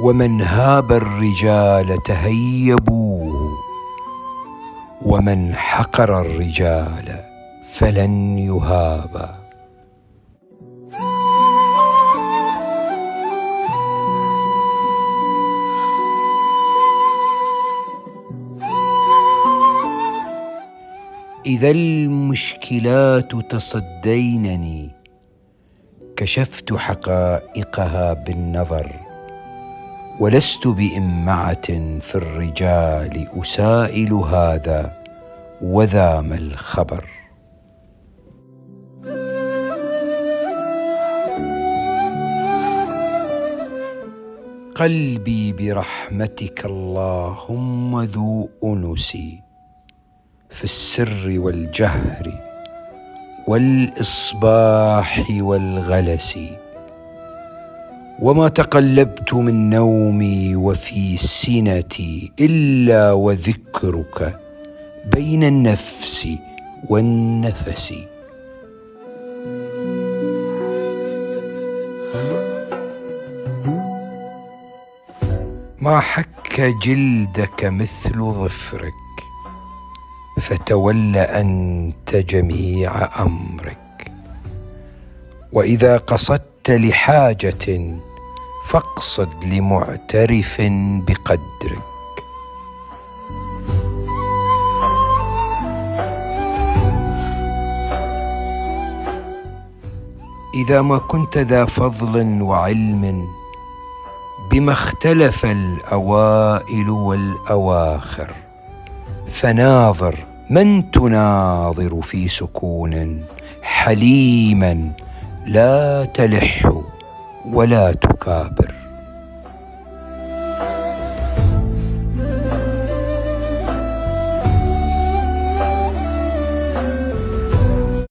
ومن هاب الرجال تهيبوه ومن حقر الرجال فلن يهابا. إذا المشكلات تصدينني كشفت حقائقها بالنظر ولست بإمعة في الرجال أسائل هذا وذا ما الخبر. قلبي برحمتك اللهم ذو أنس. في السر والجهر والإصباح والغلس. وما تقلبت من نومي وفي سنتي إلا وذكرك بين النفس والنفس. ما حك جلدك مثل ظفرك. فتول انت جميع أمرك. وإذا قصدت لحاجة فاقصد لمعترف بقدرك. إذا ما كنت ذا فضل وعلم بما اختلف الأوائل والأواخر فناظر من تناظر في سكون حليما لا تلح ولا تكابر.